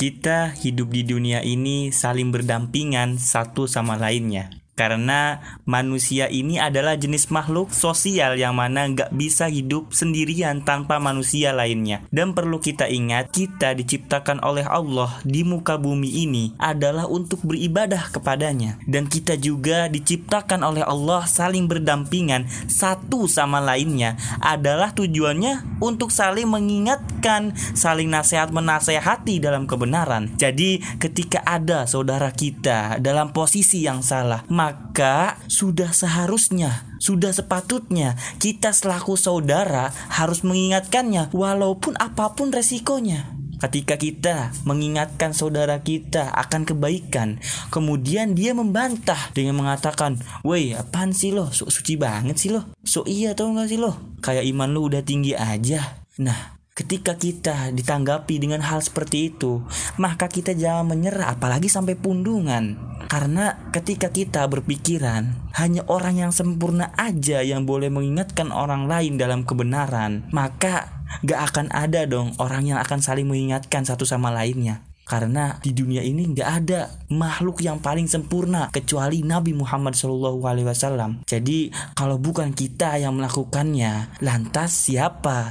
kita hidup di dunia ini saling berdampingan satu sama lainnya. Karena manusia ini adalah jenis makhluk sosial yang mana nggak bisa hidup sendirian tanpa manusia lainnya. Dan perlu kita ingat, kita diciptakan oleh Allah di muka bumi ini adalah untuk beribadah kepadanya. Dan kita juga diciptakan oleh Allah saling berdampingan satu sama lainnya adalah tujuannya untuk saling mengingatkan, saling nasihat menasehati dalam kebenaran. Jadi ketika ada saudara kita dalam posisi yang salah, maka maka sudah seharusnya, sudah sepatutnya kita selaku saudara harus mengingatkannya walaupun apa pun resikonya. Ketika kita mengingatkan saudara kita akan kebaikan, kemudian dia membantah dengan mengatakan, "Woi, apaan sih lo? So suci banget sih lo. So iya tau gak sih lo? Kayak iman lo udah tinggi aja." Nah, Ketika kita ditanggapi dengan hal seperti itu, maka kita jangan menyerah apalagi sampai pundungan. Karena ketika kita berpikiran hanya orang yang sempurna aja yang boleh mengingatkan orang lain dalam kebenaran, maka gak akan ada dong orang yang akan saling mengingatkan satu sama lainnya karena di dunia ini nggak ada makhluk yang paling sempurna kecuali Nabi Muhammad SAW. Jadi kalau bukan kita yang melakukannya, lantas siapa?